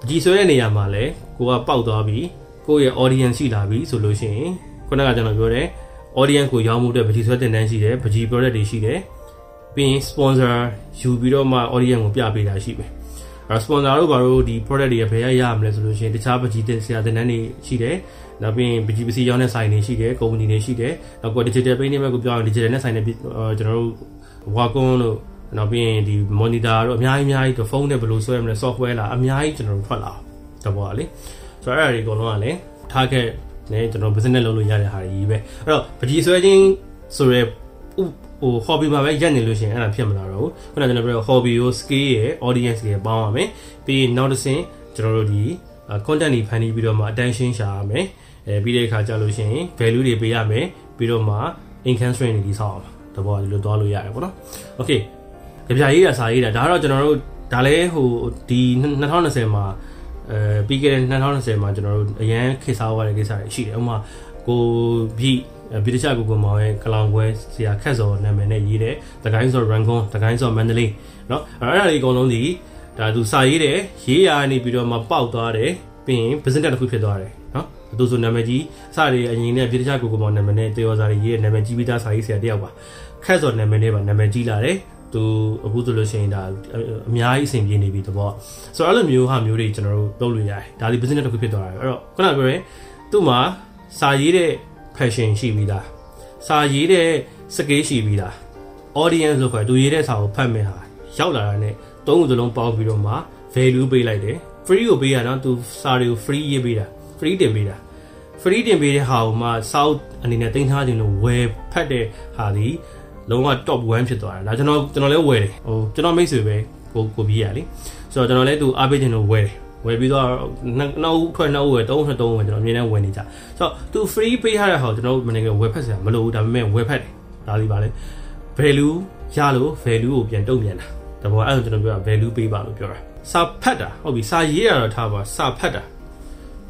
ပကြီးဆွဲတဲ့နေရာမှာလဲကိုကပေါက်သွားပြီကိုယ့်ရဲ့ audience ရှိလာပြီဆိုလို့ရှိရင်ခုနကကျွန်တော်ပြောတယ် audience ကိုရောင်းမှုအတွက်ပကြီးဆွဲတင်တန်းရှိတယ်ပကြီး product တွေရှိတယ်ပြီးရင် sponsor ယူပြီးတော့မှ audience ကိုပြပေးတာရှိမယ်အဲ sponsor တို့ဘာလို့ဒီ product တွေကဘယ်ရရမလဲဆိုလို့ရှိရင်တခြားပကြီးတင်ဆရာတင်တန်းတွေရှိတယ်နောက်ပြီးပကြီးပစီရောင်းတဲ့ဆိုင်တွေရှိတယ်ကုမ္ပဏီတွေရှိတယ်နောက်ကို digital painting ဘက်ကိုပြောင်းရင် digital နဲ့ဆိုင်တဲ့ကျွန်တော်တို့ Wacom တို့ နောက်ပြီးရင်ဒီ monitor တို့အများကြီးအများကြီးဖုန်းနဲ့ဘယ်လိုဆွဲမလဲ software လာအများကြီးကျွန်တော်တို့ထွက်လာတဘောကလေဆိုတော့အဲ့ဒါတွေအကုန်လုံးကလည်း target နဲ့ကျွန်တော် business လုပ်လို့ရတဲ့ဟာတွေကြီးပဲအဲ့တော့ပကြီးဆွဲခြင်းဆိုရဲဟို hobby မှာပဲရက်နေလို့ရှိရင်အဲ့ဒါဖြစ်မလာတော့ဘူးခုနကကျွန်တော်ပြော hobby ကို skill ရဲ့ audience တွေပေါင်းရမယ်ပြီးနောက်တစ်ဆင့်ကျွန်တော်တို့ဒီ content တွေဖန်တီးပြီးတော့မှ attention ရှာရမယ်အဲပြီးတဲ့အခါကျလို့ရှိရင် value တွေပေးရမယ်ပြီးတော့မှ income stream တွေတည်ဆောက်အောင်တဘောဒီလိုသွားလို့ရတယ်ပေါ့နော် okay ကြပြရေးတာစာရေးတာဒါကတော့ကျွန်တော်တို့ဒါလည်းဟိုဒီ2020မှာအဲပြီးခဲ့တဲ့2020မှာကျွန်တော်တို့အရန်ခေတ်စားသွားတဲ့ကိစ္စတွေရှိတယ်ဥပမာကိုပြီးဗီဒီချာကိုကိုမောင်ရဲ့ကလောင်ပွဲဆရာခက်စော်နာမည်နဲ့ရေးတဲ့တကိုင်းစော်ရန်ကုန်တကိုင်းစော်မန္တလေးเนาะအဲ့ဒါတွေအကုန်လုံးဒီဒါသူစာရေးတယ်ရေးရာနေပြီးတော့မှပေါက်သွားတယ်ပြီးရင် business တစ်ခုဖြစ်သွားတယ်เนาะသူဆိုနာမည်ကြီးစတွေအရင်နဲ့ဗီဒီချာကိုကိုမောင်နာမည်နဲ့တေယောစာတွေရေးတဲ့နာမည်ကြီးပြီးသားစာရေးဆရာတယောက်ပါခက်စော်နာမည်နဲ့ပါနာမည်ကြီးလာတယ် သူအခုဆိုလို့ရှိရင်ဒါအများကြီးအဆင်ပြေနေပြီတဘောဆိုတော့အဲ့လိုမျိုးဟာမျိုးတွေကျွန်တော်တို့လုပ်လို့ရတယ်ဒါဒီ business တစ်ခုဖြစ်သွားတယ်အဲ့တော့ခုနကပြောရဲသူ့မှာစာရေးတဲ့ passion ရှိပြီးသားစာရေးတဲ့ skill ရှိပြီးသား audience လို့ခေါ်သူရေးတဲ့စာကိုဖတ်မယ်ဟာရောက်လာတာနဲ့သုံးခုစလုံးပေါင်းပြီးတော့မှ value ပေးလိုက်တယ် free ကိုပေးရတော့သူစာတွေကို free ရေးပေးတာ free တင်ပေးတာ free တင်ပေးတဲ့ဟာကိုမှ south အနေနဲ့တင်ထားခြင်းလို့ဝယ်ဖတ်တဲ့ဟာဒီ လုံးဝ top 1ဖြစ်သွားတယ်ဒါကျွန်တော်ကျွန်တော်လည်းဝယ်တယ်ဟိုကျွန်တော်မိတ်ဆွေပဲကိုကိုပြီးရလေဆိုတော့ကျွန်တော်လည်းသူအားပေးခြင်းလို့ဝယ်တယ်ဝယ်ပြီးတော့နောက်ဦးထွက်နောက်ဦးဝယ်သုံးထွက်သုံးဝယ်ကျွန်တော်အမြင်နဲ့ဝယ်နေကြဆိုတော့သူ free ပေးထားတဲ့ဟာကိုကျွန်တော်မနေကဝယ်ဖက်စရာမလိုဘူးဒါပေမဲ့ဝယ်ဖက်တယ်ဒါဒီပါလေ value ရလို့ value ကိုပြန်တုံ့ပြန်တာဒါပေါ်အဲ့ဒါကျွန်တော်ပြောတာ value ပေးပါလို့ပြောတာစာဖတ်တာဟုတ်ပြီစာရေးရတော့ထားပါစာဖတ်တာ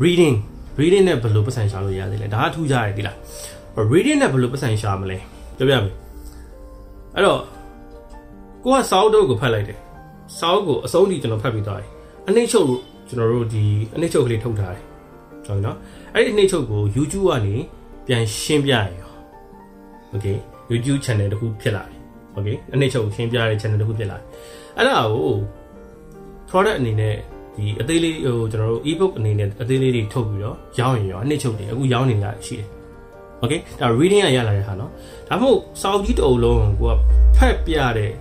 reading reading နဲ့ဘယ်လိုပတ်စံရှာလို့ရသေးလဲဒါကထူးကြရတယ်ဒီလား reading နဲ့ဘယ်လိုပတ်စံရှာမလဲပြောပြမယ် အဲ့တော့ကိုကစာအုပ်တော့ကိုဖတ်လိုက်တယ်စာအုပ်ကိုအဆုံးထိကျွန်တော်ဖတ်ပြီးသွားတယ်အနှိမ့်ချုပ်ကျွန်တော်တို့ဒီအနှိမ့်ချုပ်ကလေးထုတ်ထားတယ်ကျွန်တော်နော်အဲ့ဒီအနှိမ့်ချုပ်ကို YouTube ကနေပြန်ရှင်းပြရရော Okay YouTube channel တခုဖြစ်လာပြီ Okay အနှိမ့်ချုပ်ရှင်းပြတဲ့ channel တခုဖြစ်လာပြီအဲ့ဒါကို product အနေနဲ့ဒီအသေးလေးဟိုကျွန်တော်တို့ ebook အနေနဲ့အသေးလေးတွေထုတ်ပြီးတော့ရောင်းရင်ရောအနှိမ့်ချုပ်တယ်အခုရောင်းနေရရှိတယ် Okay ဒါ reading ကရလာတဲ့ဟာနော်ဒါမှမဟုတ်စာအုပ်ကြီးတစ်အုပ်လုံးကိုကဖတ်ပြတဲ့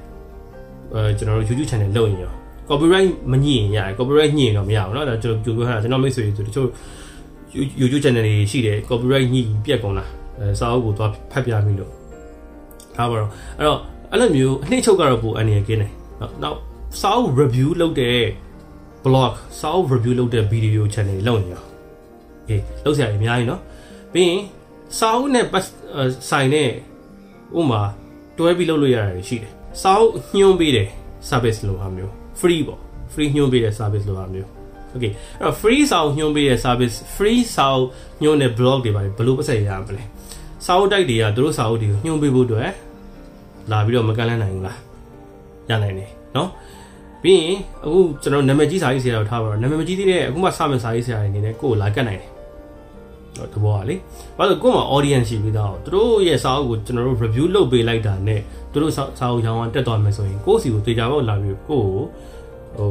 အဲကျွန်တော်တို့ YouTube channel လုပ်ရင်ရော copyright မညှိရင်ရတယ် copyright ညှိရင်တော့မရဘူးเนาะဒါကျွန်တော်ပြောထားတာကျွန်တော်မိတ်ဆွေတွေဆိုတချို့ YouTube channel တွေရှိတယ် copyright ညှိပြက်ကုန်လား အဲစာအုပ်ကိုသွားဖတ်ပြမိလို့ဒါပါတော့အဲ့တော့အဲ့လိုမျိုးအနှိမ့်ချုပ်ကတော့ပိုအနေကင်းတယ်နောက်စာအုပ် review လုပ်တဲ့ blog စာအုပ် review လုပ်တဲ့ video channel တွေလုပ်နေရောအေးလုပ်စရာအများကြီးเนาะပြီးရင် စာအုပ်နဲ့ဆိုင်နဲ့ဥမာတွဲပြီးလုပ်လို့ရတယ်ရှိတယ်စာအုပ်ညွှန်းပေးတယ် service လိုဟာမျိုး free ပေါ့ free ညွှန်းပေးတဲ့ service လိုဟာမျိုး okay အဲ့တော့ free စာအုပ်ညွှန်းပေးတဲ့ service free စာအုပ်ညွှန်းတဲ့ blog တွေပါဘယ်လိုပတ်သက်ရမလဲစာအုပ်တိုက်တွေကသူတို့စာအုပ်တွေကိုညွှန်းပေးဖို့အတွက်လာပြီးတော့မကန့်လန့်နိုင်ဘူးလားရနိုင်တယ်เนาะပြီးရင်အခုကျွန်တော်နာမည်ကြီးစာရေးဆရာကိုထားပါတော့နာမည်မကြီးသေးတဲ့အခုမှစမယ်စာရေးဆရာတွေအနေနဲ့ကိုယ်ကိုလာကတ်နိုင်တယ် တော့တဘောကလေဘာလို့ကိုယ်မှာ audience ရှိပြီးသားသူတို့ရဲ့စာအုပ်ကိုကျွန်တော်တို့ review လုပ်ပေးလိုက်တာနဲ့သူတို့စာအုပ်ရောင်းအောင်တက်သွားမယ်ဆိုရင်ကိုယ့်စီကိုတေချာပေါက်လာပြီးကိုယ့်ကိုဟို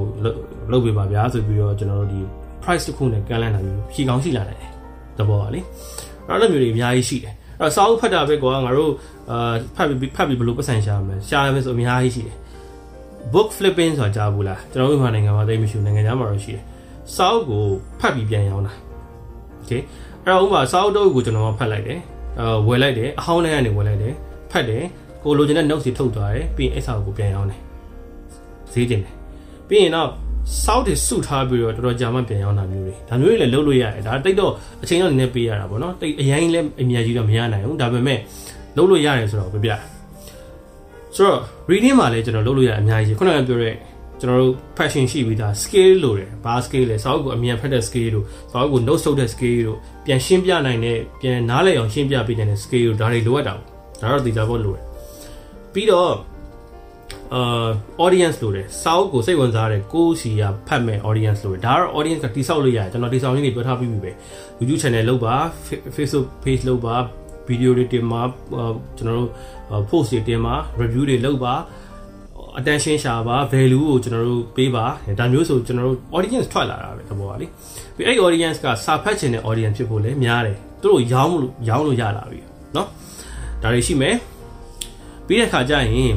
လုပ်ပေးပါဗျာဆိုပြီးတော့ကျွန်တော်တို့ဒီ price တစ်ခုနဲ့ကန့်လန့်တာမျိုးဖြီကောင်းရှိလာတယ်တဘောကလေအဲ့လိုမျိုးတွေအများကြီးရှိတယ်အဲ့စာအုပ်ဖတ်တာပဲကွာငါတို့အာဖတ်ပြီးဖတ်ပြီးဘယ်လိုပတ်စံရှာမလဲရှာရမယ်ဆိုအများကြီးရှိတယ် book flipping ဆိုတာကြားဘူးလားကျွန်တော်တို့မြန်မာနိုင်ငံမှာသိမရှိဘူးနိုင်ငံခြားမှာတော့ရှိတယ်စာအုပ်ကိုဖတ်ပြီးပြန်ရောင်းတာ okay အဲ့တော့ဥပမာစာအုပ်တုပ်ကိုကျွန်တော်ဖတ်လိုက်တယ်အာဝယ်လိုက်တယ်အဟောင်းထဲကနေဝယ်လိုက်တယ်ဖတ်တယ်ကိုလိုချင်တဲ့ notes တွေထုတ်သွားတယ်ပြီးရင်အဲ့စာအုပ်ကိုပြန်ရောင်းတယ်ဈေးတင်တယ်ပြီးရင်တော့စောက်တွေစုထားပြီးတော့တော်တော်ကြာမှပြန်ရောက်တာမျိုးတွေဒါမျိုးတွေလည်းလုပ်လို့ရတယ်ဒါတိတ်တော့အချိန်တော့နည်းနည်းပေးရတာပေါ့နော်တိတ်အရင်လည်းအများကြီးတော့မရနိုင်ဘူးဒါပေမဲ့လုပ်လို့ရတယ်ဆိုတော့ပြပြဆိုတော့ reading မှာလည်းကျွန်တော်လုပ်လို့ရအများကြီးခုနကပြောတဲ့ ကျွန်တော်တို့ passion ရှိပြီးသား skill လို့တယ်ဘာ skill လဲစာအုပ်ကိုအမြန်ဖတ်တဲ့ skill တို့စာအုပ်ကို note ထုတ်တဲ့ skill တို့ပြန်ရှင်းပြနိုင်တဲ့ပြန်နားလည်အောင်ရှင်းပြပေးနိုင်တဲ့ skill တို့ဒါတွေလိုအပ်တာပေါ့ဒါတော့သိကြဖို့လိုတယ်ပြီးတော့အာ audience လို့တယ်စာအုပ်ကိုစိတ်ဝင်စားတဲ့ကိုစီရဖတ်မဲ့ audience လို့တယ်ဒါကတော့ audience ကတိဆောက်လို့ရတယ်ကျွန်တော်တိဆောက်ရင်းတွေပြောထားပြီးပြီပဲ YouTube channel လုပ်ပါ Facebook page လုပ်ပါဗီဒီယိုတွေတင်ပါကျွန်တော်တို့ post တွေတင်ပါ review တွေလုပ်ပါ attention ရှာပါ value ကိုကျွန်တော်တို့ပေးပါဒါမျိုးဆိုကျွန်တော်တို့ audience ထွက်လာတာပဲသဘောပါလေပြီးအဲ့ audience ကစာဖတ်ချင်တဲ့ audience ဖြစ်ဖို့လည်းများတယ်သူတို့ရောင်းလို့ရောင်းလို့ရလာပြီเนาะဒါတွေရှိမယ်ပြီးတဲ့ခါကျရင်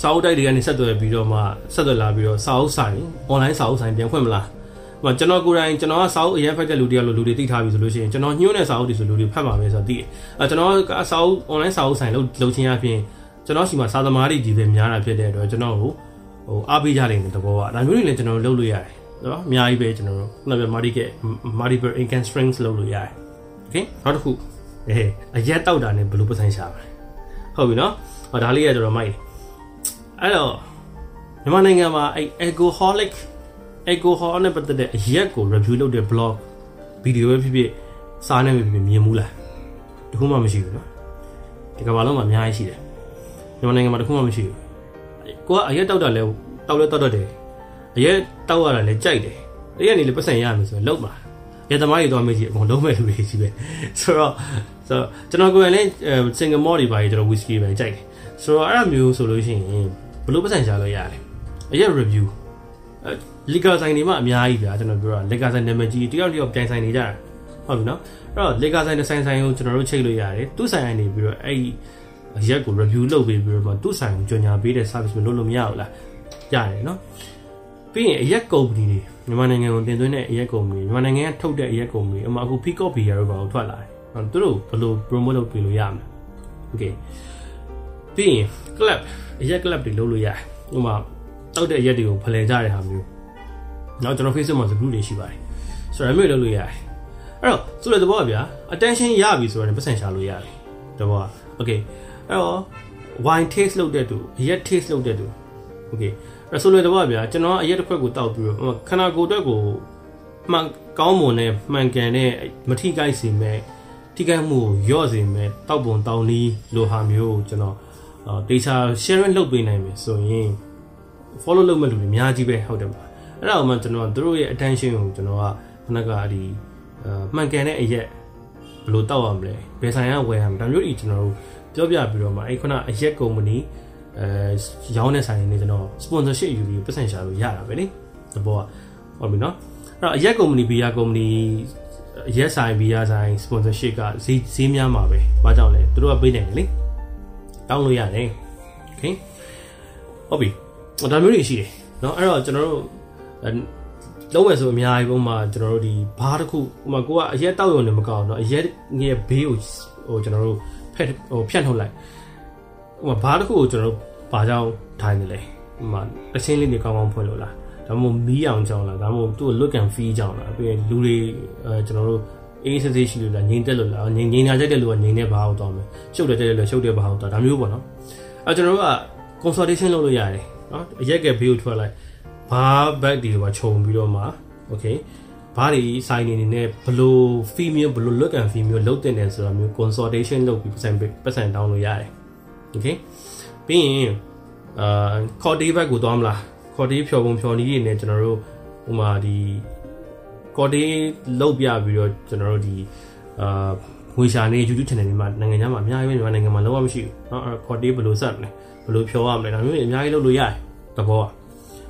စာအုပ်တိုက်တွေကနေဆက်သွယ်ပြီးတော့မှဆက်သွယ်လာပြီးတော့စာအုပ်ဆိုင် online စာအုပ်ဆိုင်ပြန်ဖွင့်မလားဟိုကျွန်တော်ကိုယ်တိုင်ကျွန်တော်ကစာအုပ်အရင်ဖတ်တဲ့လူတယောက်လိုလူတွေသိထားပြီဆိုလို့ရှိရင်ကျွန်တော်ညှိုးတဲ့စာအုပ်တွေဆိုလူတွေဖတ်ပါမယ်ဆိုတော့သိတယ်အဲကျွန်တော်ကစာအုပ် online စာအုပ်ဆိုင်လုပ်လုပ်ချင်းအပြင် ကျွန်တော်စီမှာစာသမားတွေကြီးပဲများတာဖြစ်တဲ့အတွက်ကျွန်တော်ကိုဟိုအားပေးကြလိမ့်မယ်တဘောကဒါမျိုးတွေလည်းကျွန်တော်လုပ်လို့ရတယ်နော်အများကြီးပဲကျွန်တော်တို့ခုနက multiple multiple income strings လုပ်လို့ရတယ် okay နောက်တစ်ခုအေးအရက်တောက်တာနဲ့ဘယ်လိုပတ်ဆိုင်ရှာပါလဲဟုတ်ပြီနော်ဟောဒါလေးရကျွန်တော်မိုက်တယ်အဲ့တော့မြန်မာနိုင်ငံမှာအဲ့ alcoholic alcohol နဲ့ပတ်သက်တဲ့အရက်ကို review လုပ်တဲ့ blog video ပဲဖြစ်ဖြစ်စားနေပဲဖြစ်ဖြစ်မြင်ဘူးလားတခုမှမရှိဘူးနော်ဒီကမ္ဘာလုံးမှာအများကြီးရှိတယ် မြန်မာနိုင်ငံမှာတခုမှမရှိဘူးကိုကအရက်တောက်တာလဲတောက်လဲတောက်တတ်တယ်အရက်တောက်ရတာလဲကြိုက်တယ်တရက်နေလေပတ်စံရမယ်ဆိုရင်လုံးပါရသမားတွေတော့မေးကြည့်အကုန်လုံးမဲ့လူတွေကြီးပဲဆိုတော့ဆိုတော့ကျွန်တော်ကိုယ်လည်း single malt တွေပါကြီးကျွန်တော် whisky ပဲကြိုက်တယ်ဆိုတော့အဲ့လိုမျိုးဆိုလို့ရှိရင်ဘလို့ပတ်စံရှာလို့ရတယ်အရက် review လီဂါဆိုင်တွေမှအများကြီးဗျာကျွန်တော်ပြောတာလီဂါဆိုင်နာမည်ကြီးတယောက်တယောက်ပြိုင်ဆိုင်နေကြတာဟုတ်ပြီနော်အဲ့တော့လီဂါဆိုင်တစ်ဆိုင်ဆိုင်ကိုကျွန်တော်တို့ချိတ်လို့ရတယ်သူ့ဆိုင်ကနေပြီးတော့အဲ့ ရက်ကို review လုပ်ပေးပြီးတော့မှသူ့ဆိုင်ကိုကြော်ညာပေးတဲ့ service မျိုးလုပ်လို့မရဘူးလားရတယ်နော်ပြီးရင်အရက်ကုမ္ပဏီတွေမြန်မာနိုင်ငံကိုတင်သွင်းတဲ့အရက်ကုမ္ပဏီမြန်မာနိုင်ငံကထုတ်တဲ့အရက်ကုမ္ပဏီအမှအခု Peacock Beer တို့ဘာလို့ထွက်လာတယ်သူတို့ဘယ်လို promote လုပ်ပေးလို့ရမလဲ okay ပြီးရင် club အရက် club တွေလုပ်လို့ရတယ်ဥပမာတောက်တဲ့အရက်တွေကိုဖလှယ်ကြတဲ့ဟာမျိုးနောက်ကျွန်တော် Facebook မှာ group တွေရှိပါတယ်ဆိုတော့မျိုးလုပ်လို့ရတယ်အဲ့တော့ဆိုတဲ့သဘောကဗျာ attention ရပြီဆိုတော့ပတ်စံရှာလို့ရတယ်သဘောက okay အဲ့တော့ wine taste လုပ်တဲ့သူအရက် taste လုပ်တဲ့သူ okay အဲ့ဆိုလို့တော့ဗျာကျွန်တော်အရက်တစ်ခွက်ကိုတောက်ပြီးတော့ခန္ဓာကိုယ်အတွက်ကိုမှန်ကောင်းမွန်တဲ့မှန်ကန်တဲ့မထိကိုက်စေမဲ့ထိကိုက်မှုကိုရော့စေမဲ့တောက်ပုံတောင်းနီးလိုဟာမျိုးကိုကျွန်တော် data sharing လုပ်ပေးနိုင်မယ်ဆိုရင် follow လုပ်မဲ့လူတွေအများကြီးပဲဟုတ်တယ်ပါအဲ့ဒါမှကျွန်တော်တို့ရဲ့ attention ကိုကျွန်တော်ကခဏကဒီမှန်ကန်တဲ့အရက်ဘယ်လိုတောက်ရမလဲဘယ်ဆိုင်ကဝယ်ရမလဲဒါမျိုးကြီးကျွန်တော်တို့ ပြောပြပြီးတော့မှအဲ့ခုနအရက်ကုမ္ပဏီအဲရောင်းတဲ့ဆိုင်နေကျွန်တော် sponsorship ယူပြီးပတ်စံရှာလို့ရတာပဲလေသဘောကဟုတ်ပြီနော်အဲ့တော့အရက်ကုမ္ပဏီဘီယာကုမ္ပဏီရက်ဆိုင်ဘီယာဆိုင် sponsorship ကဈေးဈေးများမှာပဲဘာကြောင့်လဲသူတို့ကပေးနိုင်တယ်လေတောင်းလို့ရတယ် okay ဟုတ်ပြီဒါမျိုးတွေရှိတယ်เนาะအဲ့တော့ကျွန်တော်တို့လုံးဝဆိုအများကြီးပုံမှာကျွန်တော်တို့ဒီဘားတစ်ခုဥမာကိုကအရက်တောက်ရုံနဲ့မကောက်တော့အရက်ငယ်ဘေးကို ဟိုကျွန်တော်တို့ ဖက်ဟိုဖြတ်ထုတ်လိုက်ဟိုဘာတစ်ခုကိုကျွန်တော်တို့ဘာကြောင့်ထိုင်နေလဲဟိုမှာအချင်းလေးတွေကောင်းကောင်းဖွင့်လို့လားဒါမှမဟုတ်မီးအောင်ကြောင်းလားဒါမှမဟုတ်သူ့ look and feel ကြောင်းလားပြီးရင်လူတွေအဲကျွန်တော်တို့အေးစစ်စစ်ရှိလို့လားငြိမ်သက်လို့လားငြိမ်ငြိမ်နာကြတဲ့လူကငြိမ်တဲ့ဘာကိုတောင်းမယ်ရှုပ်တဲ့တဲ့လူရှုပ်တဲ့ဘာကိုတောင်းဒါမျိုးပေါ့နော်အဲကျွန်တော်တို့က consultation လုပ်လို့ရတယ်နော်အရက်ကဘေးကိုထွက်လိုက်ဘာ back ဒီကခြုံပြီးတော့မှ okay ဘာတွေစိုင်းနေနေနဲ့ဘလို့ female ဘလို့ look and female လုပ်တဲ့နေဆိုတာမျိုး consultation လုပ်ပြီးပတ်စံပတ်စံတောင်းလို့ရတယ် okay ပြီးရင်အာ cordy back ကိုသွားမလား cordy ဖြော်ပုံဖြော်နည်းတွေနဲ့ကျွန်တော်တို့ဟိုမှာဒီ cordy လောက်ပြပြီးတော့ကျွန်တော်တို့ဒီအာငွေရှာနေ YouTube channel တွေမှာနိုင်ငံခြားမှာအများကြီးပဲမြန်မာနိုင်ငံမှာလုံးဝမရှိဘူးเนาะ cordy ဘယ်လိုဆက်မလဲဘယ်လိုဖြော်ရမလဲဒါမျိုးအများကြီးလုပ်လို့ရတယ်တဘောอ่ะ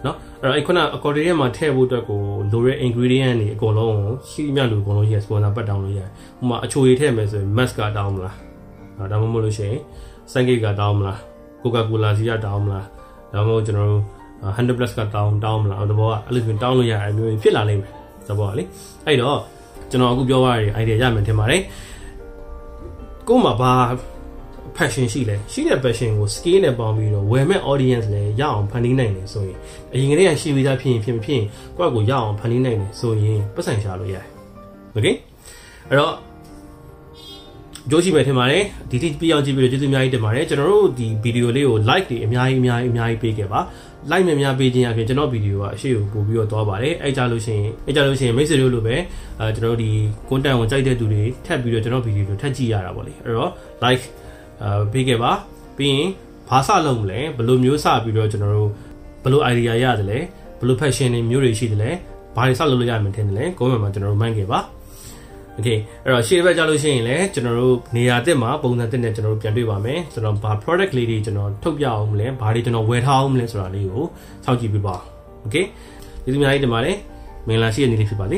နော်အဲ့တော့အဲ့ခုန accordion မှာထည့်ဖို့အတွက်ကိုလိုတဲ့ ingredient တွေအကုန်လုံးရှိမြလို့အကုန်လုံးရ sponsor ပတ်တောင်းလို့ရတယ်ဥပမာအချိုရည်ထည့်မယ်ဆိုရင် mask ကတောင်းမလားနော်ဒါမှမဟုတ်လို့ရှိရင် sanke ကတောင်းမလား coca cola စီကတောင်းမလားဒါမှမဟုတ်ကျွန်တော်တို့100 plus ကတောင်းတောင်းမလားတဘောကအဲ့လိုမျိုးတောင်းလို့ရတယ်မျိုးဖြစ်လာနိုင်မယ်တဘောကလေအဲ့တော့ကျွန်တော်အခုပြောရတဲ့ idea ရမယ်ထင်ပါတယ်ကို့မှာဘာ passion ရှိလဲရှိတဲ့ passion ကို skill နဲ့ပေါင်းပြီးတော့ဝယ်မဲ့ audience လည်းရအောင်ဖန်တီးနိုင်တယ်ဆိုရင်အရင်ကတည်းကရှိပြီးသားဖြစ်ရင်ဖြစ်မဖြစ်ရင်ကိုယ့်ကိုရအောင်ဖန်တီးနိုင်တယ်ဆိုရင်ပတ်စံရှာလို့ရတယ်။ Okay အဲ့တော့ကြိုးရှိမယ်ထင်ပါတယ်ဒီတိပြအောင်ကြည့်ပြီးတော့ကျေးဇူးအများကြီးတင်ပါတယ်ကျွန်တော်တို့ဒီဗီဒီယိုလေးကို like တွေအများကြီးအများကြီးအများကြီးပေးခဲ့ပါ like များများပေးခြင်းအပြင်ကျွန်တော်ဗီဒီယိုကအရှိကိုပို့ပြီးတော့သွားပါတယ်အဲ့ကြလို့ရှိရင်အဲ့ကြလို့ရှိရင်မိတ်ဆွေတို့လိုပဲအဲကျွန်တော်တို့ဒီ content ကိုကြိုက်တဲ့သူတွေထပ်ပြီးတော့ကျွန်တော်ဗီဒီယိုကိုထပ်ကြည့်ရတာပေါ့လေအဲ့တော့ like အာပေးခဲ့ပါပြီးရင်ဘာစလုပ်မလဲဘယ်လိုမျိုးစပြီးတော့ကျွန်တော်တို့ဘယ်လို idea ရတယ်လဲဘယ်လို fashion တွေမျိုးတွေရှိတယ်လဲဘာတွေစလုပ်လို့ရမှန်းထင်တယ်လဲ comment မှာကျွန်တော်တို့မှန်းခဲ့ပါ Okay အဲ့တော့ရှေ့ဘက်ကြလို့ရှိရင်လည်းကျွန်တော်တို့နေရာတက်မှာပုံစံတက်နဲ့ကျွန်တော်တို့ပြန်တွေ့ပါမယ်ကျွန်တော်ဘာ product လေးတွေကျွန်တော်ထုတ်ပြအောင်မလဲဘာတွေကျွန်တော်ဝယ်ထားအောင်မလဲဆိုတာလေးကိုစောင့်ကြည့်ပြပါ Okay ကျေးဇူးများကြီးတင်ပါတယ်မင်္ဂလာရှိတဲ့နေ့လေးဖြစ်ပါစေ